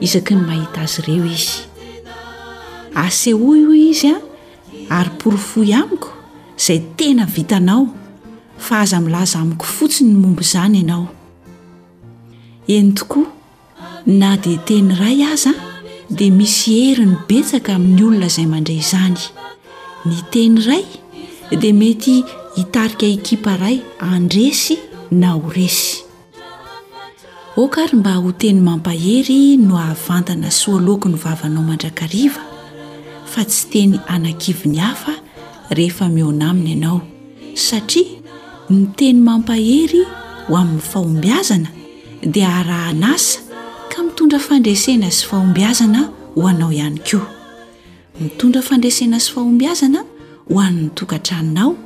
isaky ny mahita azy ireo izy asehoy hoy izy a ary porofoy amiko izay tena vitanao fa aza milaza amiko fotsiny ny momba izany ianao eny tokoa na dia teny iray aza dia misy heriny betsaka amin'ny olona izay mandre izany ny teny iray dia mety hitarika ekipa iray andresy na ho resy Aoka ary mba ho teny mampahery no ahavantana sy ho aloako ny vavanao mandrakariva, fa tsy teny anakivy ny hafa rehefa mihaona aminy ianao, satria ny teny mampahery ho amin'ny fahombiazana dia arahan'asa ka mitondra fandresena sy fahombiazana ho anao ihany koa. Mitondra fandresena sy fahombiazana ho an'ny tokantranonao.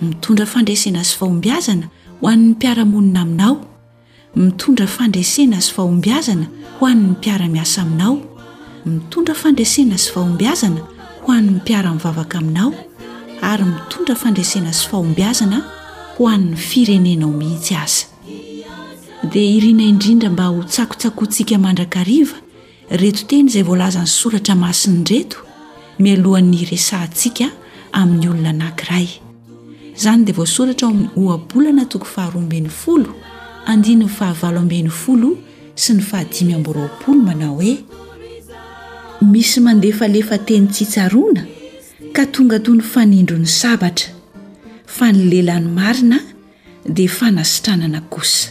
Mitondra fandresena sy fahombiazana ho an'ny mpiara-monina aminao. Mitondra fandresena sy fahombiazana ho an'ny mpiara-miasa aminao. Mitondra fandresena sy fahombiazana ho an'ny mpiara-mivavaka aminao, ary mitondra fandresena sy fahombiazana ho an'ny firenenao mihitsy aza. Dia irina indrindra mba ho tsakotsakointsika mandrakariva Ireto teny izay voalazan'ny soratra masina ireto mialohan'ny hiresahantsika amin'ny olona anankiray. Izany dia voasoratra ao amin'ny Ohabolana toko faharoa ambin'ny folo andininy fahavalo ambin'ny folo sy ny fahadimy amby roapolo manao hoe Misy mandefalefa teny tsy tsaroana ka tonga toy ny fanindro ny sabatra, fa ny lelan'ny marina dia fanasitranana kosa.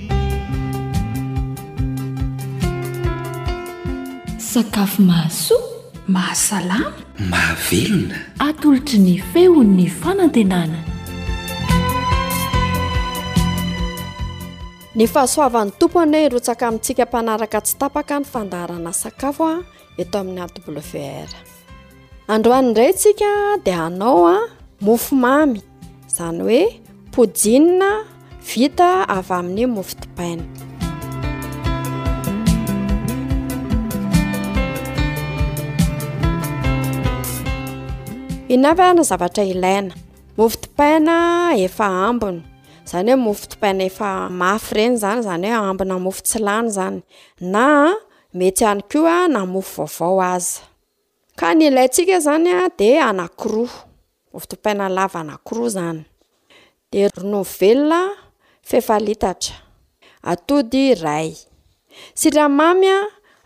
Sakafo mahasoa, mahasalama, mahavelona. Atolotry ny feon'ny fanantenana. Ny fahasoavan'ny Tompo anie hirotsaka amintsika mpanaraka tsy tapaka ny fandaharana sakafo eto amin'ny AWR. Androany indray tsika dia hanao mofo mamy. Izany hoe poudine vita avy amin'ny mofo dipaina. Inona avy any zavatra ilaina? Mofo dipaina efa ambiny. Izany hoe mofo dipaina efa mafy ireny izany, izany hoe ambina mofo tsy lany izany. Na mety ihany koa na mofo vaovao aza. Ka ny ilaintsika izany dia anakiroa, votopaina lava anakiroa izany. Dia ronono velona f'efa litatra, atody iray. Siramamy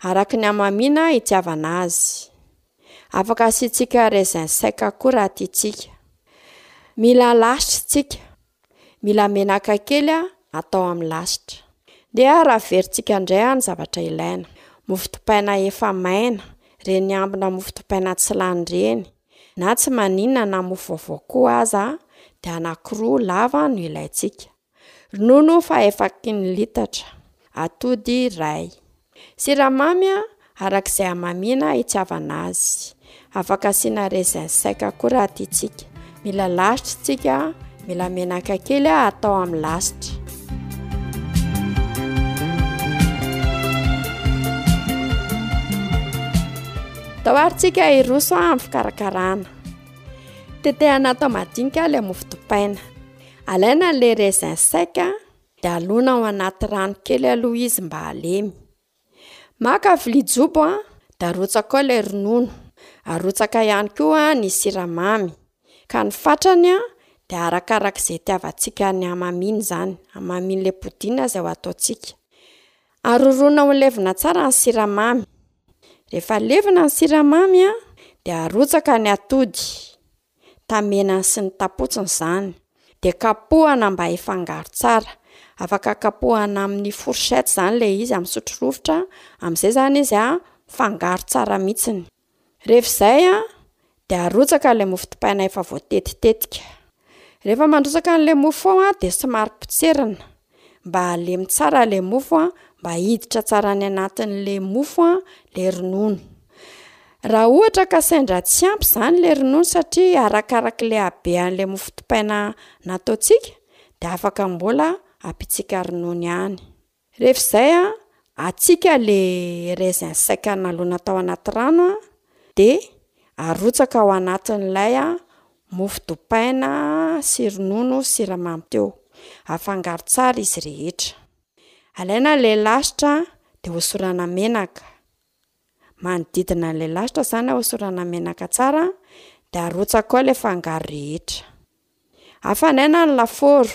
araka ny hamamiana itiavana azy. Afaka asiantsika raisin sec koa raha tiantsika. Mila lasitra isika. Mila menaka kely atao amin'ny lasitra. Dia raha averintsika indray ny zavatra ilaina. Mofo dipaina efa maina, ireny ambina mofo dipaina tsy lany ireny, na tsy maninona na mofo vaovao koa aza dia anankiroa lava no ilaintsika. Ronono fahefankiny litatra, atody iray. Siramamy araka izay hamamiana hitiavana azy. Afaka asiana raisin sec koa raha tiantsika. Mila lasitra isika, mila menaka kely atao amin'ny lasitra. Atao ary tsika hiroso amin'ny fikarakarana. Tetehana atao madinika ilay mofo dipaina. Alaina ilay raisin sec dia alona ao anaty rano kely aloha izy mba halemy. Maka vilia jobo a, dia arotsaka ao ilay ronono, arotsaka ihany koa ny siramamy, ka ny fatrany a, dia arakaraka izay tiavantsika ny hamamiana izany, hamamiana ilay poudine izay ho ataontsika. Arorona ho levona tsara ny siramamy. Rehefa levona ny siramamy a, dia arotsaka ny atody, tamenany sy ny tapotsiny izany dia kapohana mba hifangaro tsara afaka kapohana amin'ny fourchette izany ilay izy amin'ny sotro rovitra amin'izay izany izy a mifangaro tsara mihitsiny rehefa izay a dia arotsaka ilay mofo dipaina efa voatetitetika rehefa mandrotsaka an'ilay mofo ao a dia somary potserina mba halemy tsara ilay mofo a, mba hiditra tsara any anatin'ilay mofo a, ilay ronono. Raha ohatra ka sendra tsy ampy izany ilay ronono satria arakaraka ilay habean'ilay mofo dipaina nataontsika, dia afaka mbola ampiantsika ronono ihany. Rehefa izay a, atsika ilay raisin sec nalona tao anaty rano a, dia arotsaka ao anatin'ilay Mofo dopaina sy ronono sy siramamy teo. Afangaro tsara izy rehetra. Alaina ilay lasitra dia hosorana menaka. Manodidina an'ilay lasitra izany hosorana menaka tsara dia arotsaka ao ilay fangaro rehetra. Hafanaina ny lafaoro.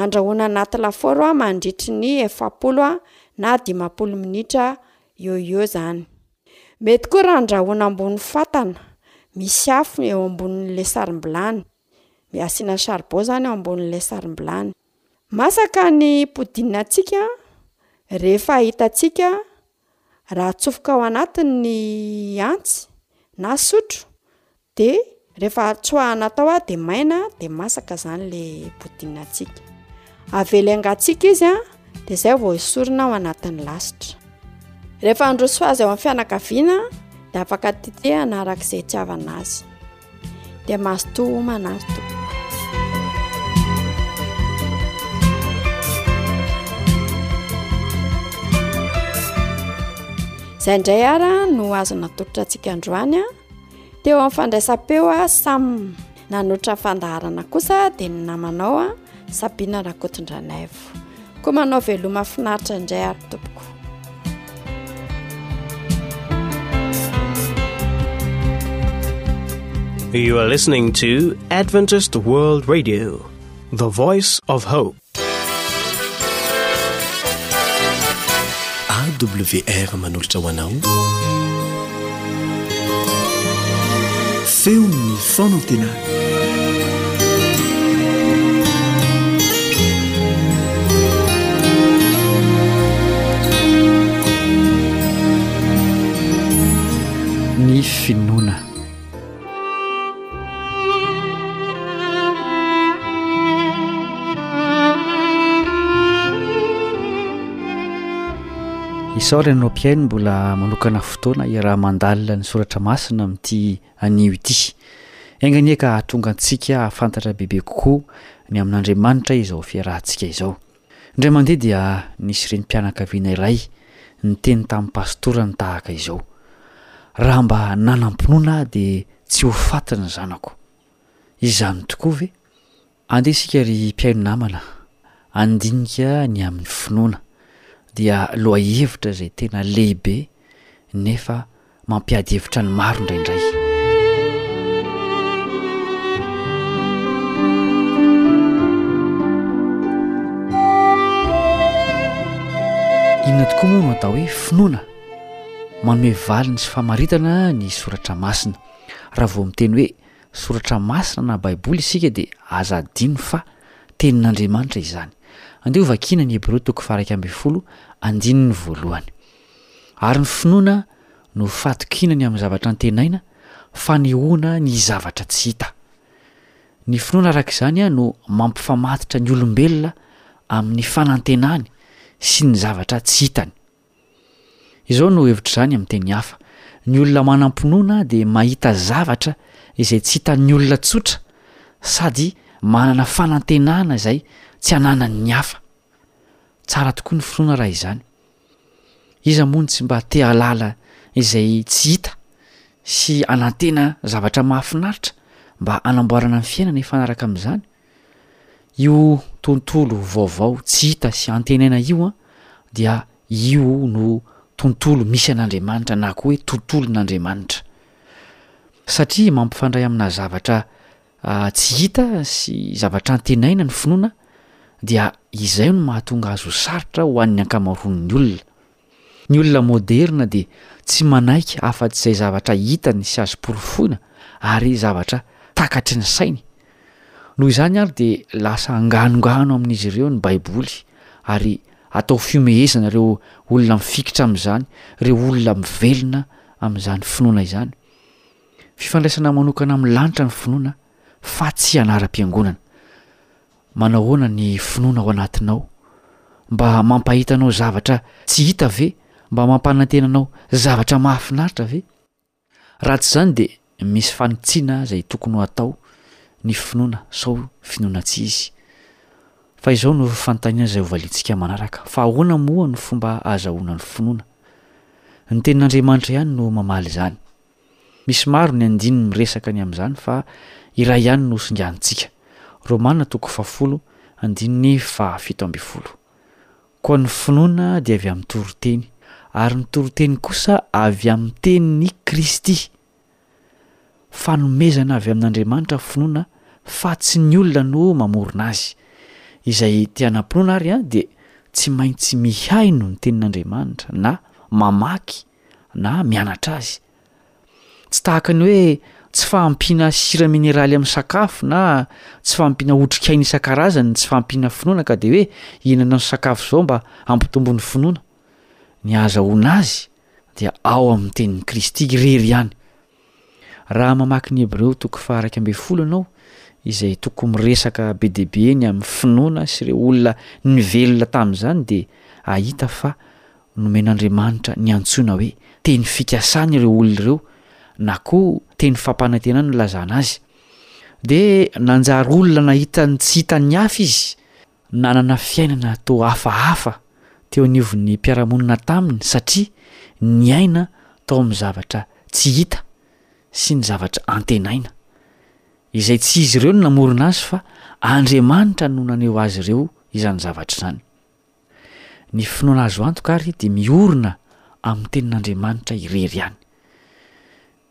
Andrahoina anaty lafaoro mandritry ny efapolo na dimampolo minitra eo eo izany. Mety koa raha andrahoina ambony fatana misy afo eo ambonin'ilay sarimbilany, asiana charbon izany eo ambonin'ilay sarimbilany. Masaka ny poudine-ntsika rehefa hitantsika Raha atsofoka ao anatiny ny antsy na sotro de rehefa tsoahana atao a de maina de masaka zany le boudin antsika avela engatsika izy a de zay vao esorina ao anatin'ny lasitra rehefa androso azy ao amin'ny fianakaviana de afaka tetehana arak'izay itiavana azy dia mazotoa homana ary tompoko. Izay indray ara no azo natolotra antsika androany a teo amin'ny fandraisam-peo a samy nanotra fandaharana kosa dia ny namanao a Sabina Rakotondranaivo. Koa manao veloma finaritra indray ary tompoko. You are listening to Adventist World Radio, the voice of hope. AWR manolotra ho anao. Feon'ny Fanantenana. Ny finoana. isaora ianao mpihaino mbola manokana fotoana iaraha mandalina ny soratra masina amin'ity anio ity enganie ka hahatonga antsika hahafantatra bebe kokoa ny amin'andriamanitra izao fiarahantsika izao Indray mandeha dia nisy renim-pianakaviana iray niteny tamin'ny pastora ny tahaka izao, Raha mba nanam-pinoana aho dia tsy ho faty ny zanako. Izany tokoa ve? Andeha isika ry mpihaino namana handinika ny amin'ny finoana, dia lohahevitra izay tena lehibe nefa mampiady hevitra ny maro indraindray. Inona tokoa moa no atao hoe finoana? Manome valiny sy famaritana ny soratra masina. Raha vao miteny hoe soratra masina na Baiboly isika dia aza adino fa tenin'Andriamanitra izany. Andeha ho vakiana ny Hebreo toko faha-iraika ambin'ny folo andininy voalohany. Ary ny finoana no fatokiana ny amin'ny zavatra antenaina, fanehoana ny zavatra tsy hita. Ny finoana araka izany no mampifamatotra ny olombelona amin'ny fanantenany sy ny zavatra tsy hitany. Izao no hevitr'izany amin'ny teny hafa, Ny olona manam-pinoana dia mahita zavatra izay tsy hitan'ny olona tsotra sady manana fanantenana izay tsy ananan'ny hafa. Tsara tokoa ny finoana raha izany. Iza moa no tsy mba te hahalala izay tsy hita sy hanantena zavatra mahafinaritra mba hanamboarana ny fiainana hifanaraka amin'izany? Io tontolo vaovao tsy hita sy antenaina io an, dia io no tontolo misy an'Andriamanitra na koa hoe tontolon'Andriamanitra. Satria mampifandray amina zavatra ah, tsy hita sy zavatra antenaina ny finoana dia izay no mahatonga azy ho sarotra ho an'ny ankamaroan'ny olona. Ny olona moderna dia tsy manaiky afa-tsy izay zavatra hitany sy azo porofoina ary zavatra takatry ny sainy. Noho izany ary dia lasa anganongano amin'izy ireo ny Baiboly ary atao fihomehezana ireo olona mifikitra amin'izany, ireo olona mivelona amin'izany finoana izany. Fifandraisana manokana amin'ny lanitra ny finoana fa tsy anaram-piangonana. Manahoana ny finoana ao anatinao? Mba mampahita anao zavatra tsy hita ve? Mba mampanantena anao zavatra mahafinaritra ve? Raha tsy izany dia misy fanitsiana izay tokony ho atao ny finoana sao finoana tsy izy. Fa izao no fanontaniana izay hovaliantsika manaraka, Fa ahoana moa no fomba ahazahoana ny finoana? Ny Tenin'Andriamanitra ihany no mamaly izany. Misy maro ny andininy miresaka ny amin'izany fa iray ihany no singanintsika, Romana toko fahafolo, andininy fahafito ambin'ny folo. Koa ny finoana dia avy amin'ny toriteny, ary ny toriteny kosa avy amin'ny tenin'i Kristy. Fanomezana avy amin'Andriamanitra ny finoana fa tsy ny olona no mamorona azy. Izay te hanam-pinoana ary dia tsy maintsy mihaino ny tenin'Andriamanitra na mamaky na mianatra azy. Tsy tahaka ny hoe tsy fahampiana sira mineraly amin'ny sakafo na tsy fahampiana otrikaina isan-karazany ny tsy fahampiana finoana ka dia hoe hihinana ny sakafo izao mba hampitombo ny finoana. Ny ahazahoana azy dia ao amin'ny tenin'i Kristy irery ihany. Raha mamaky ny Hebreo toko faha-iraika ambin'ny folo ianao, izay toko miresaka be dia be ny amin'ny finoana sy ireo olona nivelona tamin'izany, dia hahita fa nomen'Andriamanitra ny antsoina hoe teny fikasana ireo olona ireo, na koa teny fampanantenana ilazana azy. Dia nanjary olona nahita ny tsy hitan'ny hafa izy, Nanana fiainana toa hafahafa teo anivon'ny mpiara-monina taminy satria niaina tao amin'ny zavatra tsy hita sy ny zavatra antenaina, izay tsy izy ireo no namorona azy fa Andriamanitra no naneho azy ireo izany zavatra izany. Ny finoana azo antoka àry dia miorina amin'ny Tenin'Andriamanitra irery ihany.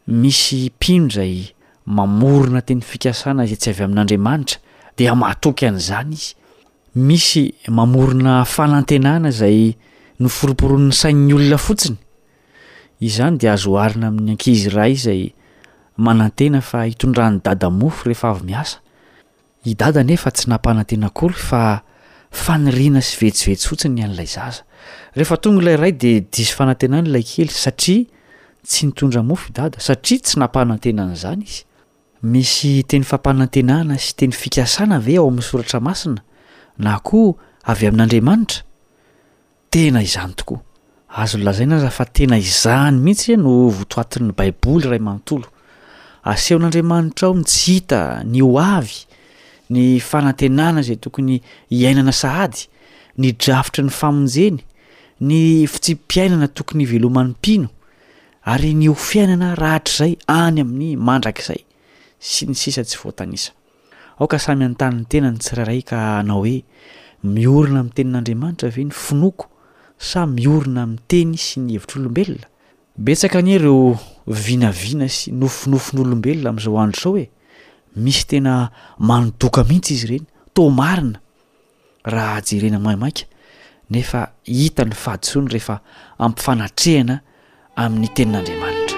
Misy mpino izay mamorona teny fikasana izay tsy avy amin' Andriamanitra, dia mahatoky an' izany izy. Misy mamorona fanantenana izay noforomporon' ny sain' ny olona fotsiny. Izany dia azo oharina amin' ny ankizy iray izay manantena fa hitondran' ny dada mofo rehefa avy miasa. I Dada anefa tsy nampanantena akory fa faniriana sy vetsivetsy fotsiny ny an'ilay zaza. Rehefa tonga ilay ray dia diso fanantenana ilay kely satria tsy nitondra mofo i Dada satria tsy nampanantena an'izany izy. Misy teny fampanantenana sy teny fikasana ve ao amin'ny soratra masina na koa avy amin'Andriamanitra? Tena izany tokoa. Azo lazaina raha fa tena izany mihitsy no votoatin'ny Baiboly iray manontolo. Asehon'Andriamanitra ao ny tsy hita, ny ho avy, ny fanantenana izay tokony hiainana sahady, ny drafitry ny famonjeny, ny fitsipi-piainana tokony hiveloman'ny mpino, ary ny ho fiainana rahatrizay any amin'ny mandrakizay, sy ny sisa Tsy voatanisa. Aoka samy hanontany ny tenany tsirairay ka hanao hoe, Miorina amin'ny Tenin'Andriamanitra ve ny finoako sa miorina amin'ny teny sy ny hevitr'olombelona? Betsaka anie ireo vinavina sy nofinofin'olombelona amin'izao andro izao e! Misy tena mano-doka mihitsy izy ireny, toa marina raha jerena maimaika nefa hita ny fahadisoany rehefa ampifanatrehana amin'ny tenin'Andriamanitra.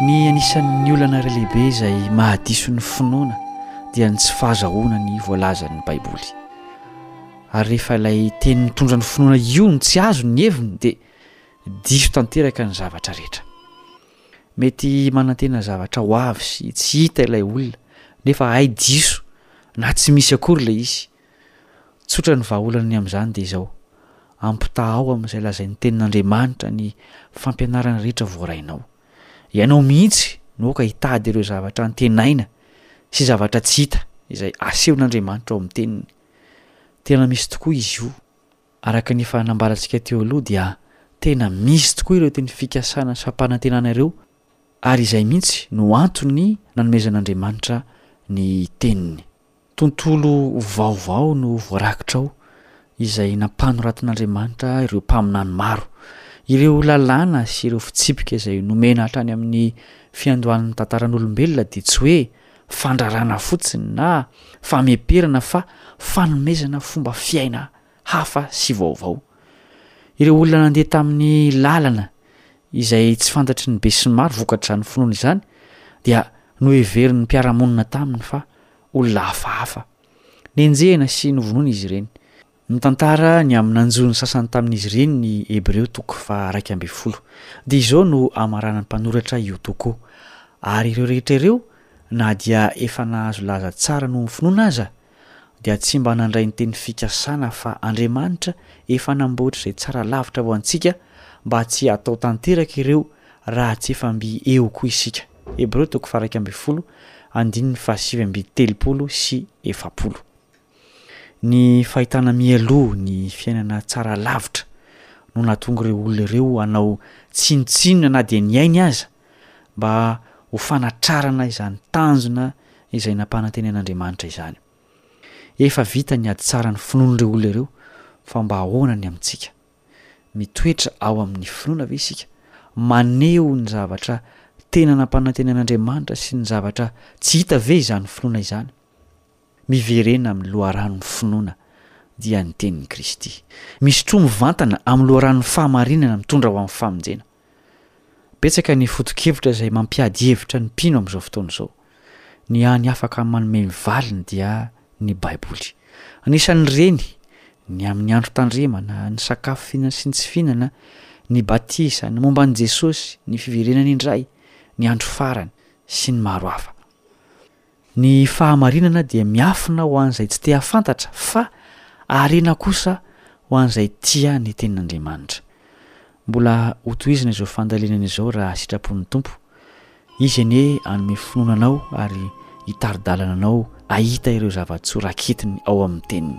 Ny anisan'ny olana iray lehibe izay mahadiso ny finoana dia ny tsy fahazahoana ny voalazan'ny Baiboly. Ary rehefa ilay teny mitondra ny finoana io no tsy azony ny heviny dia diso tanteraka ny zavatra rehetra. Mety manantena zavatra ho avy sy tsy hita ilay olona nefa hay diso na tsy misy akory ilay izy. Tsotra ny vahaolany amin'izany dia izao, ampitahao amin'izay lazain'ny tenin'Andriamanitra ny fampianarana rehetra voarainao. Ianao mihitsy no aoka hitady ireo zavatra antenaina sy zavatra tsy hita izay asehon'Andriamanitra ao amin'ny teniny. Tena misy tokoa izy io. Araka ny efa nambarantsika teo aloha dia tena misy tokoa ireto fikasana sy fampanantenana ireo ary izay mihitsy no antony nanomezan'Andriamanitra ny Teniny. Tontolo vaovao no voarakitra ao izay nampanoratin'Andriamanitra ireo mpaminany maro. Ireo lalàna sy ireo fitsipika izay nomena hatrany amin'ny fiandohan'ny tantaran'olombelona dia tsy hoe fandrarana fotsiny na fameperana fa fanomezana fomba fiaina hafa sy vaovao. Ireo olona nandeha tamin'ny lalana izay tsy fantatry ny besinimaro vokatr'izany finoana izany dia noheverin'ny mpiara-monina taminy fa olona hafahafa. Nenjehina sy novonoina izy ireny. Mitantara ny amin'ny nanjo ny sasany tamin'izy ireny ny Hebreo toko faha iraika ambin'ny folo. Dia izao no hamaranan'ny mpanoratra io toko io, Ary ireo rehetra ireo, na dia efa nahazo laza tsara noho ny finoana aza, dia tsy mba nandray ny teny fikasana fa Andriamanitra efa namboatra izay tsara lavitra ho antsika mba tsy hatao tanteraka ireo raha tsy efa mby eo koa isika. Hebreo toko faha iraika ambin'ny folo, andininy faha sivy amby telopolo sy efapolo. Ny fahitana mialoha ny fiainana tsara lavitra no nahatonga ireo olona ireo hanao tsinontsinona na dia ny ainy aza mba ho fanatrarana izany tanjona izay nampanantenain'Andriamanitra izany. Efa vita ny ady tsara ny finoan'ireo olona ireo, fa mba ahoana ny amintsika? Mitoetra ao amin'ny finoana ve isika? Maneho ny zavatra tena nampanantenain'Andriamanitra sy ny zavatra tsy hita ve izany finoana izany? Miverena amin'ny loharanon'ny finoana, dia ny tenin'i Kristy. Misotroa mivantana amin'ny loharanon'ny fahamarinana mitondra ho amin'ny famonjena. Betsaka ny foto-kevitra izay mampiady hevitra ny mpino amin'izao fotoana izao. Ny hany afaka manome ny valiny dia ny Baiboly. Anisan'ireny, ny amin'ny andro tandremana, ny sakafo fihinana sy ny tsy fihinana, ny batisa, ny momba an'i Jesosy, ny fiverenany indray, ny andro farany, sy ny maro hafa. Ny fahamarinana dia miafina ho an'izay tsy te hahafantatra fa harena kosa ho an'izay tia ny tenin'Andriamanitra. Mbola hotohizana izao fandalinana izao raha sitrapon'ny Tompo. Izy anie hanome finoana anao ary hitari-dalana anao hahita ireo zava-tsoa raketiny ao amin'ny teniny.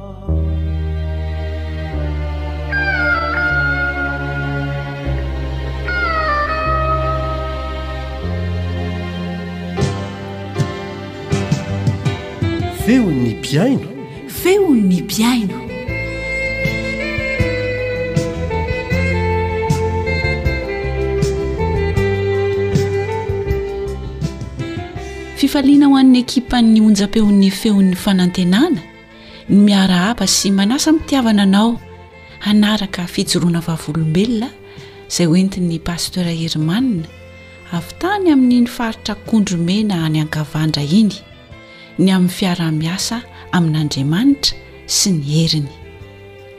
Feon'ny mpihaino. Feon'ny mpihaino. Fifaliana ho an'ny ekipan'ny onjam-peon'ny Feon'ny fanantenana ny miarahaba sy manasa mitiavana anao hanaraka fijoroana vavolombelona izay hoentin'ny pasteur Herimanina avy tany amin'iny faritra Kondromena any Ankavandra iny ny amin'ny fiaraha-miasa amin'Andriamanitra sy ny heriny.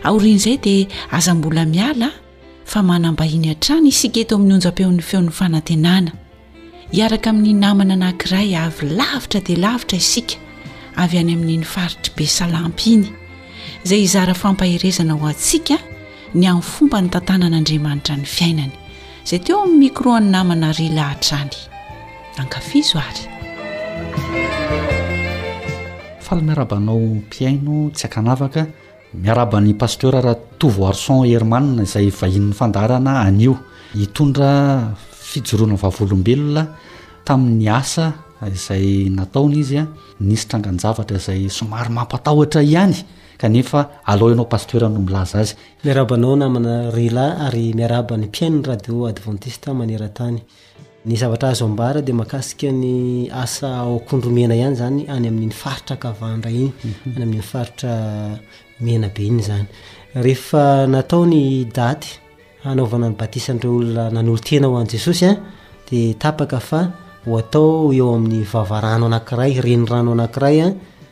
Aorian'izay dia aza mbola miala fa manam-bahiny hatrany isika eto amin'ny onjam-peon'ny feon'ny fanantenana. hiaraka amin'ny namana anankiray avy lavitra dia lavitra isika avy any amin'iny faritry be salampy iny izay hizara fampaherezana ho antsika ny amin'ny fomba ny tantanan'andriamanitra ny fiainany izay teo amin'ny mikroan'ny namana ry lahatra any ankafizo ary fala miarabanao mpihaino tsy akanavaka Miarahaba an'i Pasteur Ratovoarison Herman izay vahinin'ny fandaharana anio. Hitondra fijoroana vavolombelona tamin'ny asa izay nataony izy. Nisy trangan-javatra izay somary mampatahotra ihany kanefa alao ianao Pasteur no milaza azy. Miarahaba anao namana Rila ary miarahaba ny mpihaino ny radio Adventiste maneran-tany. Ny zavatra azo ambara dia makasika ny asa ao Kondromena ihany zany any amin'iny faritra Kavandra iny, mhm. any amin'iny faritra Mena be iny zany. Rehefa natao ny daty hanaovana ny batisan'ireo olona nanolo-tena ho an'i Jesosy a, dia tapaka fa ho atao eo amin'ny vavarano anankiray, renirano anankiray a,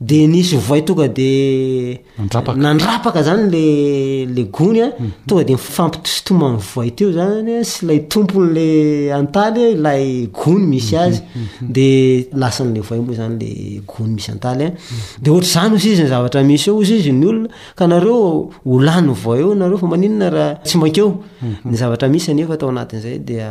Dia nisy voay tonga dia nandrapaka izany ilay gony an, mhm. tonga dia mifampitositoma amin'ny voay teo izany sy ilay tompon'ilay antaly ilay gony misy mhm, azy, mhm. dia lasan'ilay voay moa izany ilay gony misy antaly an. Dia ohatr'izany ozy izy ny zavatra misy eo ozy izy ny olona, ka nareo ho lany voay eo nareo fa maninona raha tsy mankeo, ny zavatra misy anefa tao anatin'izay dia.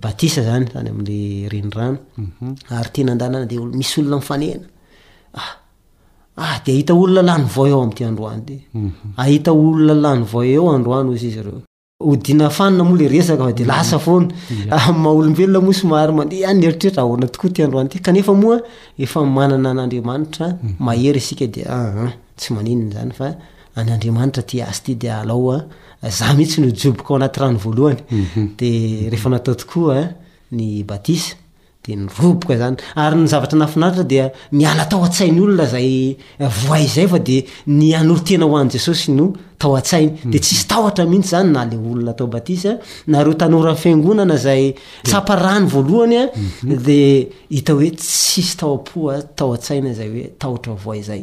batisa zany tany amle renirano mhm. ary tena ndanana de misy olona mifanena ah, ah de ahita olona lany vao eo amty androany de mhm. ahita olona lany vao eo androany ozy izy reo odina fanina moa le resaka fa de mhm. lasa foana ah, maolombelona moa somary mande any neritreritra aona tokoa ty androany ty kanefa moa efa manana an'andriamanitra mahery isika de aa ah, tsy maninona zany fa any andriamanitra aty asti de alao a za mihitsy no joboka ao anaty rano voalohany mhm. de rehefa natao tokoa ny batisa de nyroboka zany ary ny zavatra nafinaritra dia miala tao a-tsainy olona zay voay zay fa de ny anoro tena ho any jesosy no tao a-tsainy mhm. de tsisy tahotra mihitsy zany na le olona atao batisa na reo tanoran'ny fiangonana zay tsapa rano voalohany a mhm. de hita hoe tsisy tao am-poa tao a-tsaina zay hoe tahotra voay zay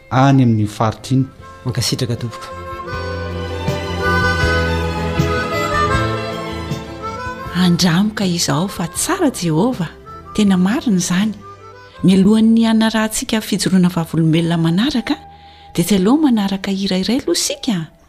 any amin'io faritra iny. Mankasitraka tompoko. Andramo ka izao fa tsara Jehovah, tena marina izany. Mialohan'ny hanarahantsika fijoroana vavolombelona manaraka dia tsy aleo manaraka hira iray aloha isika?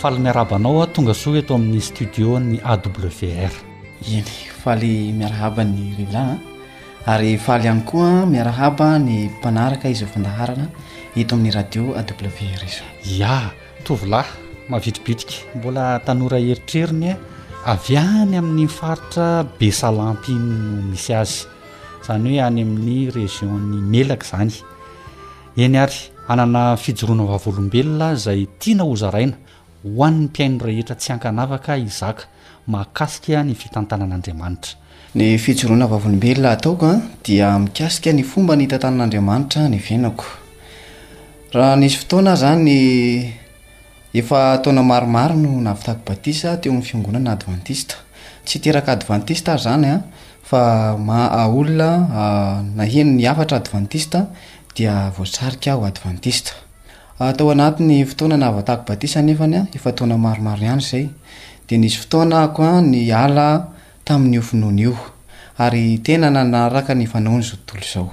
Faly miarahaba anao aho, tonga soa eto amin'ny studio ny AWR. Eny, faly miarahaba ny Rila an. Ary faly ihany koa miarahaba ny mpanaraka izao fandaharana eto amin'ny radio AWR izao. Ya, tovolahy mavitribitrika, mbola tanora eritreriny eh, avy any amin'ny faritra Besalampy iny no misy azy, izany hoe any amin'ny région-n'i Melaka izany. Eny ary, hanana fijoroana vavolombelona izay tiana hozaraina ho an'ny mpihaino rehetra tsy ankanavaka Isaac mahakasika ny fitantanan'Andriamanitra. Ny fijoroana vavolombelona ataoko dia mikasika ny fomba nitantanan'Andriamanitra ny fiainako. Raha nisy fotoana aho izany, Efa taona maromaro no navitako batisa teo amin'ny fiangonana advantista. Tsy teraka advantista aho izany fa maha olona naheno ny hafatra advantista dia voasarika ho advantista. Tao anatin'ny fotoana nahavatako batisa anefa, efa taona maromaro ihany izay, dia nisy fotoana aho niala tamin'io finoana io ary tena nanaraka ny fanaon'izao tontolo izao.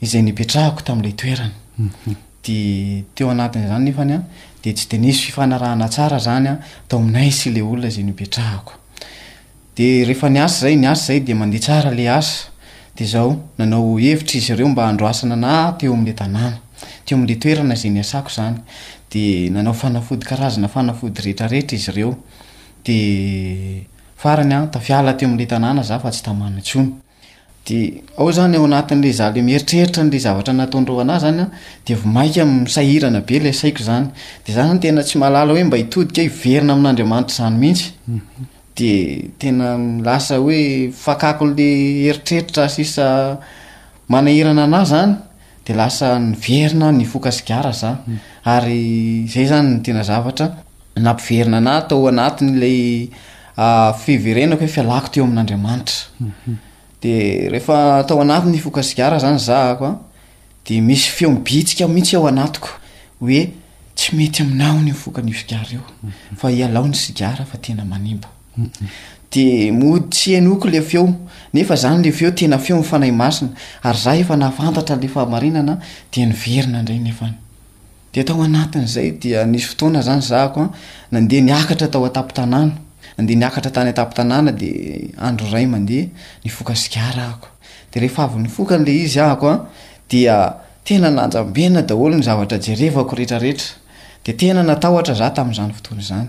izay nipetrahako tamin'ilay toerana. Dia teo anatin'izany nefany an, dia tsy dia nisy fifanarahana tsara izany an, tao aminay sy ilay olona izay nipetrahako. Dia rehefa niasa izay, niasa izay dia mandeha tsara ilay asa. Dia izao, nanao hevitra izy ireo mba handrasana ana teo amin'ilay tanàna, teo amin'ilay toerana izay niasako izany. Dia nanao fanafody karazana fanafody rehetrarehetra izy ireo. Dia farany an, tafiala teo amin'ilay tanàna izaho fa tsy tamana intsony. Dia ao izany ao anatin'ilay izaho ilay mieritreritra an'ilay zavatra nataon'ireo anah izany an, dia vao mainka misahirana be ilay saiko izany. Dia izaho izany tena tsy mahalala hoe mba hitodika hoe hiverina amin'Andriamanitra izany mihitsy. Dia tena lasa hoe fakako ilay eritreritra sisa manahirana anah izany. Dia lasa niverina nifoka sigara za ary zay zany ny tena zavatra nampiverina anah tao anatiny ilay ah, fiverenako hoe fialako teo amin'Andriamanitra. Mhm. Dia rehefa tao anatiny nifoka sigara zany za ako an, dia misy feo mibitsika mihitsy ao anatiko hoe tsy mety aminao ny mifoka an'io sigara io mhm. fa ialao ny sigara fa tena manimba. De mody tsy henoiko le feo, nefa zany le feo tena feon'ny Fanahy Masina, ary za efa nahafantatra le fahamarinana dia niverina indray nefany. De tao anatin'izay dia nisy fotoana zany zahako an, nandeha niakatra tao an-tampon-tanàna, nandeha niakatra tany an-tampon-tanàna de andro iray mandeha nifoka sigara ahako, de rehefa avy nifoka an'le izy ahako an, dia tena nanjambena daholo ny zavatra jerevako retraretra, de tena natahotra za tamin'izany fotoana izany.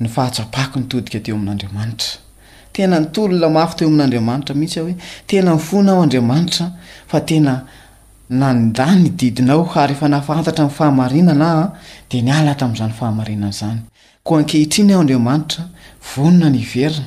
Ny fahatsapako nitodika teo amin'Andriamanitra. Tena nitolona mafy teo amin'Andriamanitra mihitsy aho hoe, Tena mifona aho Andriamanitra fa tena nandà ny didinao ary efa nahafantatra ny fahamarinana aho dia niala tamin'izany fahamarinana izany. Koa ankehitriny aho Andriamanitra vonona ny hiverina.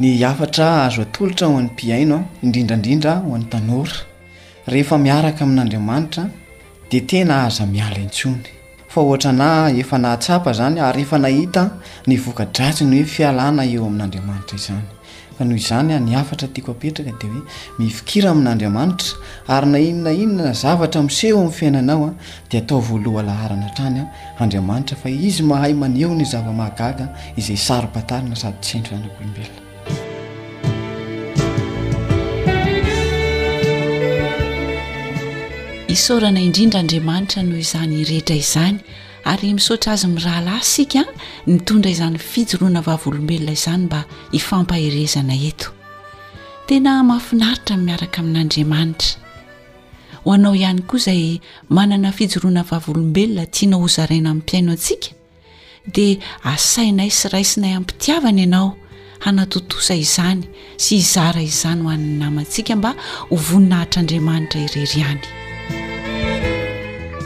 Ny hafatra azo atolotra ho an'ny mpihaino, indrindra indrindra ho an'ny tanora, rehefa miaraka amin'Andriamanitra dia tena aza miala intsony fa ohatranà efa nahatsapa izany ary efa nahita ny voka-dratsiny hoe fialana eo amin'Andriamanitra izany. Ka noho izany ny hafatra tiako apetraka dia hoe mifikira amin'Andriamanitra ary na inona inona zavatra miseho amin'ny fiainanao Dia ataovy ho lohalaharana hatrany an, Andriamanitra fa Izy mahay maneho ny zava-mahagaga izay saro-pantarina sady tsy hain'ny zanak'olombelona. Isaorana indrindra Andriamanitra noho izany rehetra izany ary misaotra Azy mirahalahy isika nitondra izany fijoroana vavolombelona izany mba hifampaherezana eto. Tena mahafinaritra ny miaraka amin'Andriamanitra. Ho anao ihany koa izay manana fijoroana vavolombelona tianao hozaraina amin'ny mpiaino antsika dia asainay sy raisinay ampitiavana ianao hanatontosa izany sy hizara izany ho an'ny namantsika mba ho voninahitr'Andriamanitra irery ihany.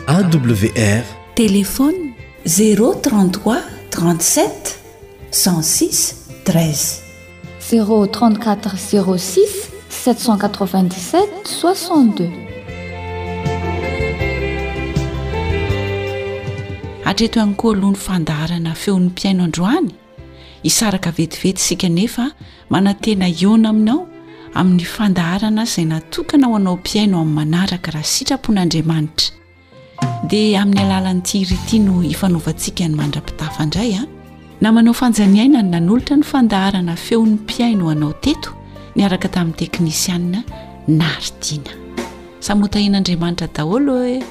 AWR Téléphone 033 37 106 13 Zéro trente quatre zéro six sept cent quatre vingt dix sept soixante deux. Hatreto ihany koa aloha ny fandaharana feon'ny mpiaino androany isaraka vetivety isika nefa manantena hiona aminao amin'ny fandaharana izay natokana ho anao mpiaino amin'ny manaraka raha sitrapon'Andriamanitra Dia amin'ny alalan'ity hira ity no ifanaovantsika ny mandra-pitafa indray a. Namanao fanjaniaina ny nanolotra ny fandaharana feon'ny mpihaino anao teto niaraka tamin'ny teknisianina Naritina. Samotahin'Andriamanitra daholo e.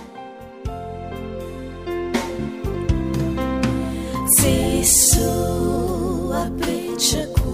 Jesoa apetrako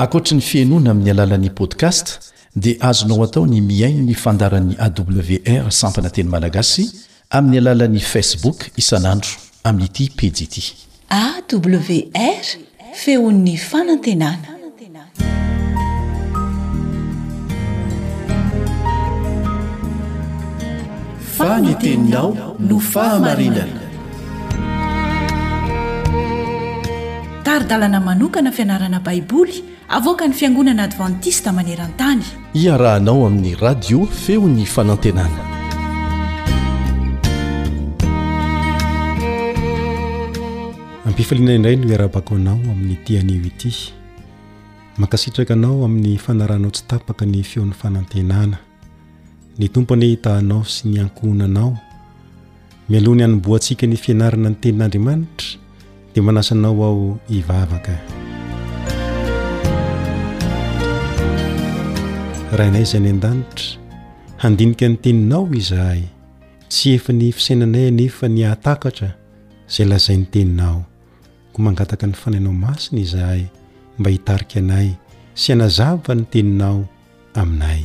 Ankoatry ny fihainoana amin'ny alalan'ny podcast dia azonao atao ny mihaino ny fandaran'ny awr sampana teny malagasy amin'ny alalan'ny facebook isan'andro amin'ity pejy ity. AWR, feon'ny fanantenana. Fa ny teninao no fahamarinana. Tari-dalana manokana fianarana Baiboly Avoakan'ny Fiangonana Advantista maneran-tany. Iarahanao amin'ny Radio Feon'ny Fanantenana. Ampifaliana indray no iarabako anao amin'ny tianio ity. Mankasitraka anao amin'ny fanaranao tsy tapaka ny feon'ny fanantenana. Ny Tompo anie hita anao sy ny ankohonanao. Mialoha ny hanombohantsika ny fianarana ny tenin'Andriamanitra dia manasa anao aho hivavaka. Rainay izay any an-danitra, handinika ny teninao izahay. Tsy efa ny fisainanay anefa ny hahatakatra izay lazain'ny teninao. Koa mangataka ny fanainao masina izahay mba hitarika anay sy hanazava ny teninao aminay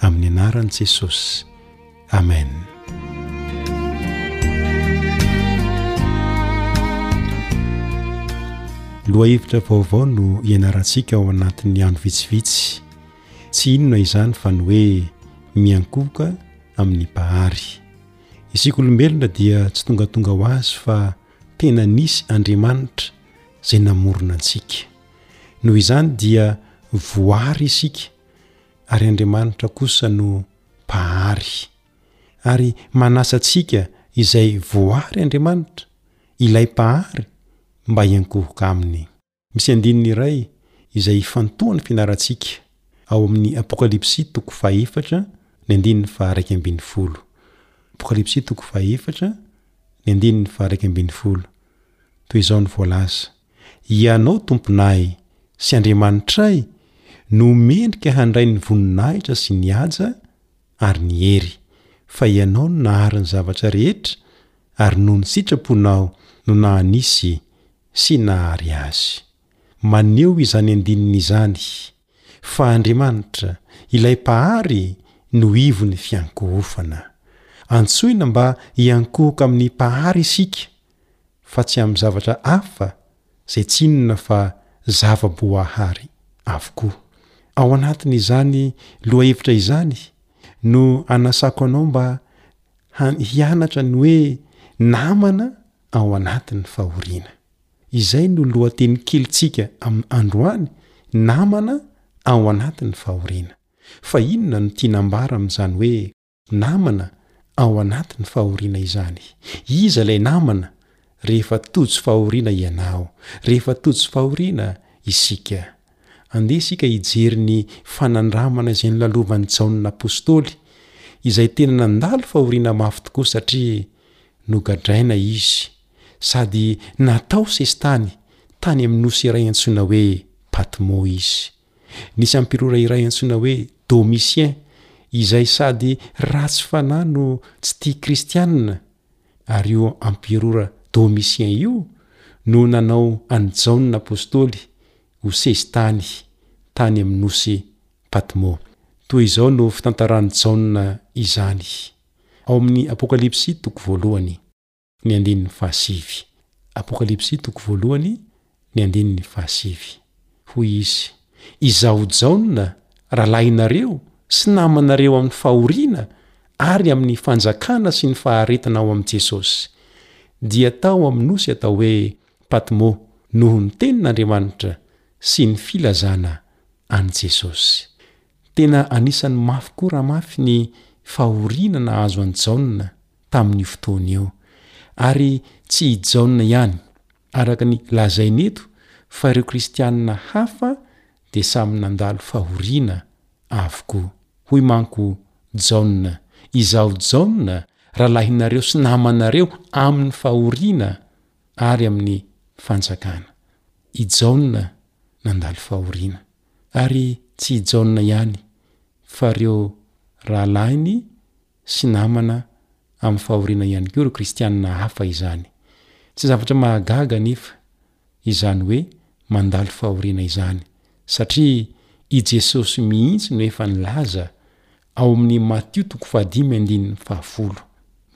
amin'ny anaran'i Jesosy. Amen. Lohahevitra vaovao no ianarantsika ao anatin'ny andro vitsivitsy. Tsy inona izany fa ny hoe miankohoka amin'ny Mpahary. Isika olombelona dia tsy tongatonga ho azy fa tena nisy Andriamanitra izay namorona antsika. Noho izany dia voary isika ary Andriamanitra kosa no Mpahary. Ary manasa antsika izay voary Andriamanitra, ilay Mpahary, mba hiankohoka Aminy. Misy andininy iray izay ifantohan'ny fianarantsika ao amin'ny Apokalypsy toko fahaefatra ny andininy faharaika ambin'ny folo. Apokalypsy toko fahaefatra ny andininy faharaika ambin'ny folo. Toy izao no voalaza. Ianao, Tomponay sy Andriamanitray, no mendrika handray ny voninahitra sy ny haja ary ny hery, fa Ianao no nahary ny zavatra rehetra, ary noho ny sitraponao no naha-nisy sy nahary azy. Maneho izany andininy izany fa Andriamanitra, ilay Mpahary, no ivon'ny fiankohofana. Antsoina mba hiankohoka amin'ny Mpahary isika, fa tsy amin'ny zavatra hafa izay tsy inona fa zava-boahary avokoa. Ao anatin'izany lohahevitra izany no anasako anao mba hianatra ny hoe namana ao anatin'ny fahoriana. Izay no lohatenin-kelintsika amin'ny androany, namana ao anatin'ny fahoriana. Fa inona no tiana ambara amin'izany hoe Namana ao anatin'ny fahoriana izany. Iza ilay namana rehefa tojo fahoriana ianao, rehefa tojo fahoriana isika? Andeha isika hijery ny fanandramana izay nolalovan'i Jaona Apostoly, izay tena nandalo fahoriana mafy tokoa satria nogadraina izy sady natao sesitany tany amin'ny nosy iray antsoina hoe Patmo izy. Nisy ampirora iray antsoina hoe Domitien, izay sady ratsy fanahy no tsy tia Kristianina, ary io ampirora Domitien io no nanao an'i Jaona Apostoly ho sesitany tany amin'ny nosy Patmo. Toy izao no fitantaran'i Jaona izany, ao amin'ny Apokalypsy toko voalohany. ny andininy fahasivy. Apokalypsy toko voalohany, ny andininy fahasivy. Hoy izy, Izaho Jaona, rahalahinareo sy namanareo amin'ny fahoriana ary amin'ny fanjakana sy ny faharetana ao amin'i Jesosy, dia tao amin'ny nosy atao hoe Patmo noho ny tenin'Andriamanitra sy ny filazana an'i Jesosy. Tena anisan'ny mafy koa raha mafy ny fahoriana nahazo an'i Jaona. tamin'io fotoana io. Ary tsy i Jaona ihany, araka ny lazainy eto, fa ireo Kristianina hafa dia samy nandalo fahoriana avokoa. Hoy manko Jaona, Izaho Jaona, rahalahinareo sy namanareo amin'ny fahoriana ary amin'ny fanjakana. I Jaona nandalo fahoriana. Ary tsy i Jaona ihany, fa ireo rahalahiny sy namana amin'ny fahoriana ihany koa ireo Kristianina hafa izany. Tsy zavatra mahagaga anefa izany hoe mandalo fahoriana izany, satria i Jesosy mihitsy no efa nilaza ao amin'ny Matio toko fahadimy andininy fahafolo.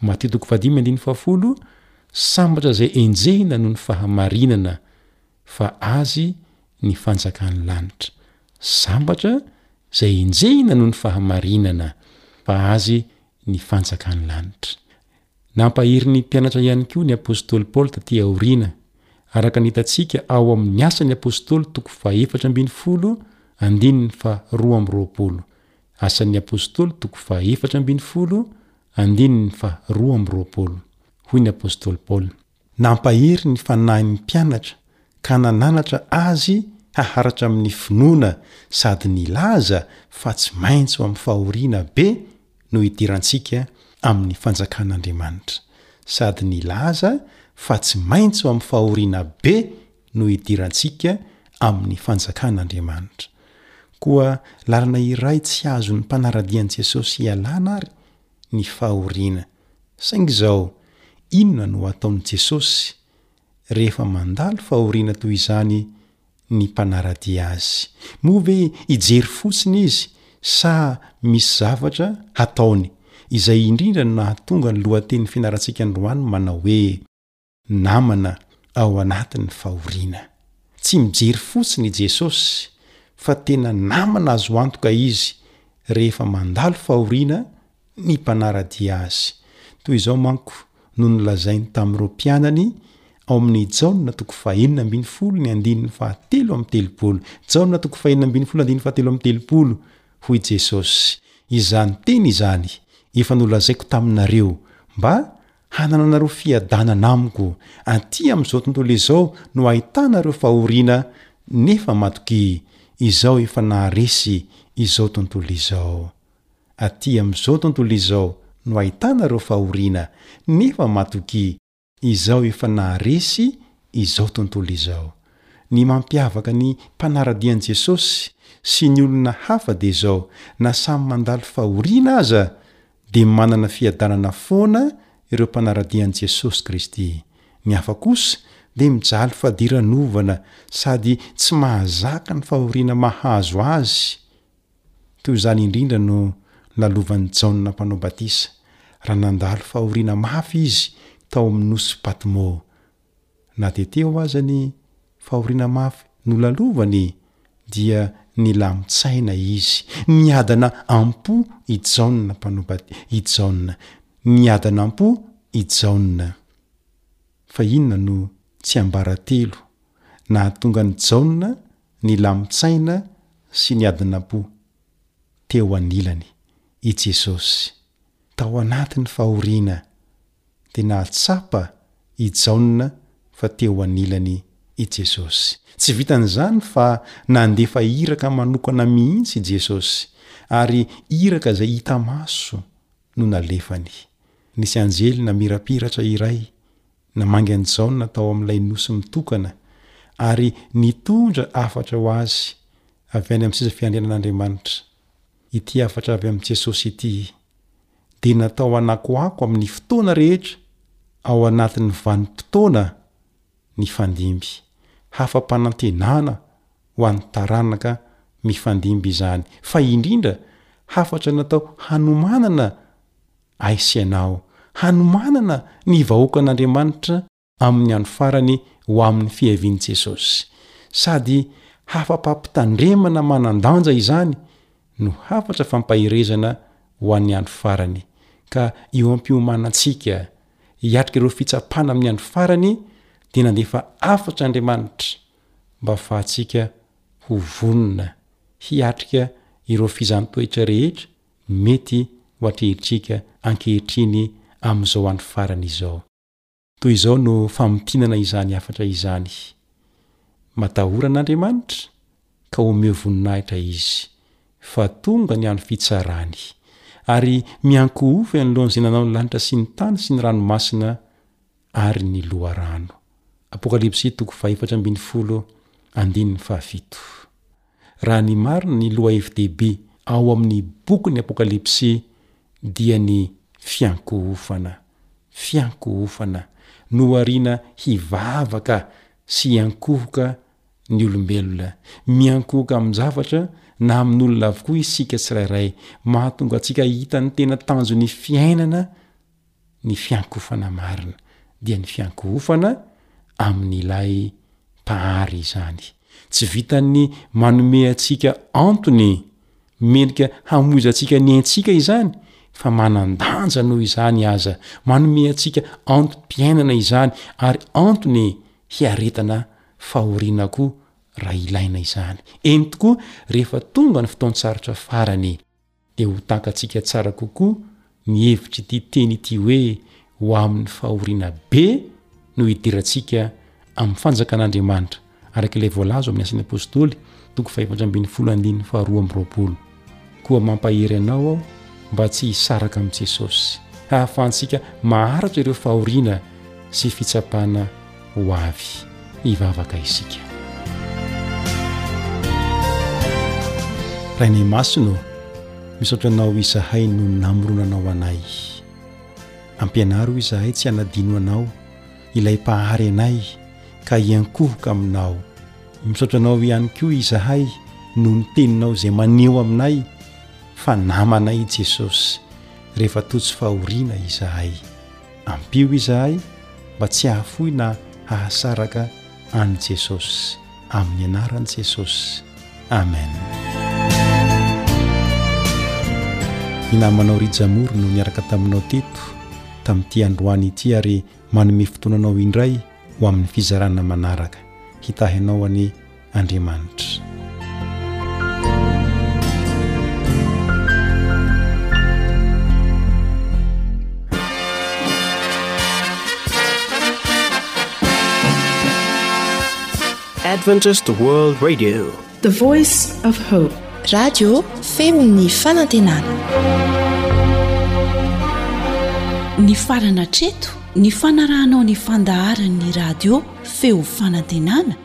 Matio toko fahadimy andininy fahafolo, Sambatra izay enjehina noho ny fahamarinana, fa Azy ny fanjakan'ny lanitra. Sambatra izay enjehina noho ny fahamarinana fa Azy ny fanjakan'ny lanitra. Nampahery ny mpianatra ihany koa ny apostoly Paoly taty aoriana, araka ny hitantsika ao amin'ny Asa ny Apostoly toko fahefatra ambin'ny folo andininy faharoa amby roapolo. Asan'ny Apostoly toko fahefatra ambin'ny folo andininy faharoa amby roapolo. Hoy ny apostoly Paoly. Nampahery ny fanahin'ny mpianatra ka nananatra azy haharatra amin'ny finoana sady nilaza fa tsy maintsy ho amin'ny fahoriana be no hidirantsika amin'ny Fanjakan'Andriamanitra, sady nilaza fa tsy maintsy ho amin'ny fahoriana be no hidirantsika amin'ny Fanjakan'Andriamanitra. Koa lalana iray tsy azon'ny mpanara-dia an'i Jesosy ialana àry ny fahoriana. Saingy izao, inona no ataon'i Jesosy rehefa mandalo fahoriana toy izany ny mpanara-dia azy? Moa ve hijery fotsiny izy, sa misy zavatra hataony? Izay indrindra no nahatonga ny lohatenin'ny fianarantsika androany manao hoe. Namana ao anatin'ny fahoriana. Tsy mijery fotsiny i Jesosy fa tena namana azo antoka izy rehefa mandalo fahoriana ny mpanara-dia azy. Toy izao manko no nolazainy tamin'ireo mpianany ao amin'ny Jaona toko fahenina ambin'ny folo ny andininy fahatelo amby telopolo. Jaona toko fahenina ambin'ny folo andininy fahatelo amby telopolo, hoy Jesosy, Izany teny izany efa nolazaiko taminareo mba Hanananareo fiadanana amiko. Aty amin'izao tontolo izao no ahitanareo fahoriana nefa matokia izao efa naharesy izao tontolo izao. Aty amin'izao tontolo izao no ahitanareo fahoriana nefa matokia izao efa naharesy izao tontolo izao. Ny mampiavaka ny mpanara-dia an'i Jesosy sy ny olona hafa dia izao, na samy mandalo fahoriana aza dia manana fiadanana foana ireo mpanara-dia an'i Jesosy Kristy. Ny hafa kosa dia mijaly fadiranovana sady tsy mahazaka ny fahoriana mahazo azy. Toy izany indrindra no nalovan'i Jaona Mpanao Batisa, raha nandalo fahoriana mafy izy tao amin'ny nosy Patmo. Na dia teo aza ny fahoriana mafy nolalovany dia nilamin-tsaina izy. Niadana am-po i Jaona Mpanobati, i Jaona. Niadana am-po i Jaona. Fa inona no tsiambaratelo nahatonga an'i Jaona nilamin-tsaina sy niadana am-po? Teo anilany i Jesosy. Tao anatin'ny fahoriana dia nahatsapa i Jaona fa te ho anilany i Jesosy. Tsy vitan'izany fa nandefa iraka manokana mihitsy i Jesosy, ary iraka izay hita maso no nalefany. Nisy anjely namirapiratra iray namangy an'i Jaona tao amin'ilay nosy mitokana, ary nitondra hafatra ho azy avy any amin'ny seza fiandrianan'Andriamanitra. Ity hafatra avy amin'i Jesosy ity dia natao hanakoako amin'ny fotoana rehetra ao anatin'ny vanim-potoana nifandimby, hafa-panantenana ho an'ny taranaka mifandimby izany, fa indrindra hafatra natao hanomanana ahy sy ianao, hanomanana ny vahoakan'Andriamanitra, amin'ny andro farany ho amin'ny fiavian'i Jesosy. Sady hafam-pampitandremana manan-danja izany no hafatra fampaherezana ho an'ny andro farany, ka eo am-piomanantsika hiatrika ireo fitsapana amin'ny andro farany dia nandefa hafatra Andriamanitra mba fahatsika ho vonona hiatrika ireo fizan-toetra rehetra mety ho atrehitrika ankehitriny amin'izao andro farany izao. Toy izao no famintinana izany hafatra izany, Matahora an'Andriamanitra, ka omeo voninahitra Izy, fa tonga ny andro fitsarany, ary miankohofy anoloan'izay nanao ny lanitra sy ny tany sy ny ranomasina ary ny loharano. Raha ny marina, ny lohahevi-dehibe ao amin'ny bokin'ny Apokalypsy dia ny fiankohofana. Fiankohofana. Nohariana hivavaka sy hiankohoka ny olombelona. Miankohoka amin-javatra na amin'olona avokoa isika tsirairay. Mahatonga antsika hahita ny tena tanjon'ny fiainana ny fiankofana marina dia ny fiankohofana amin'ilay Mpahary izany. Tsy vitan'ny manome antsika antony mendrika hamoizantsika ny aintsika izany, fa manan-danja noho izany aza. Manome antsika antom-piainana izany, ary antony hiaretana fahoriana koa raha ilaina izany. Eny tokoa, rehefa tonga ny fotoan-tsarotra farany. dia ho takatsika tsara kokoa ny hevitr'ity teny ity hoe ho amin'ny fahoriana be no hidirantsika amin'ny fanjakan'Andriamanitra, araka ilay voalaza ao amin'ny Asan'ny Apôstôly, toko fahefatra ambin'ny folo andininy faharoa amby roapolo. Koa mampahery anao aho mba tsy hisaraka amin'i Jesôsy, hahafahantsika maharitra ireo fahoriana sy fitsapana. ho avy hivavaka isika. Rainay Masina ô, misaotra Anao izahay noho ny namoronanao anay. Ampianaro izahay tsy hanadino Anao, ilay Mpahary anay, ka hiankohoka Aminao. Misaotra Anao ihany koa izahay noho ny Teninao izay maneho aminay fa namanay i Jesosy rehefa tojo fahoriana izahay. Ampio izahay mba tsy hahafoy na hahasaraka an'i Jesosy. Amin'ny anaran'i Jesosy. Amen. Ny namanao Rija Moro no niaraka taminao teto tamin'ity androany ity ary manome fotoana anao indray ho amin'ny fizarana manaraka. Hitahy anao anie Andriamanitra. Adventist World Radio, the voice of hope. Radio Femon'ny Fanantenana. Ny farana treto, ny fanarahanao ny fandaharan'ny radio Feo Fanantenana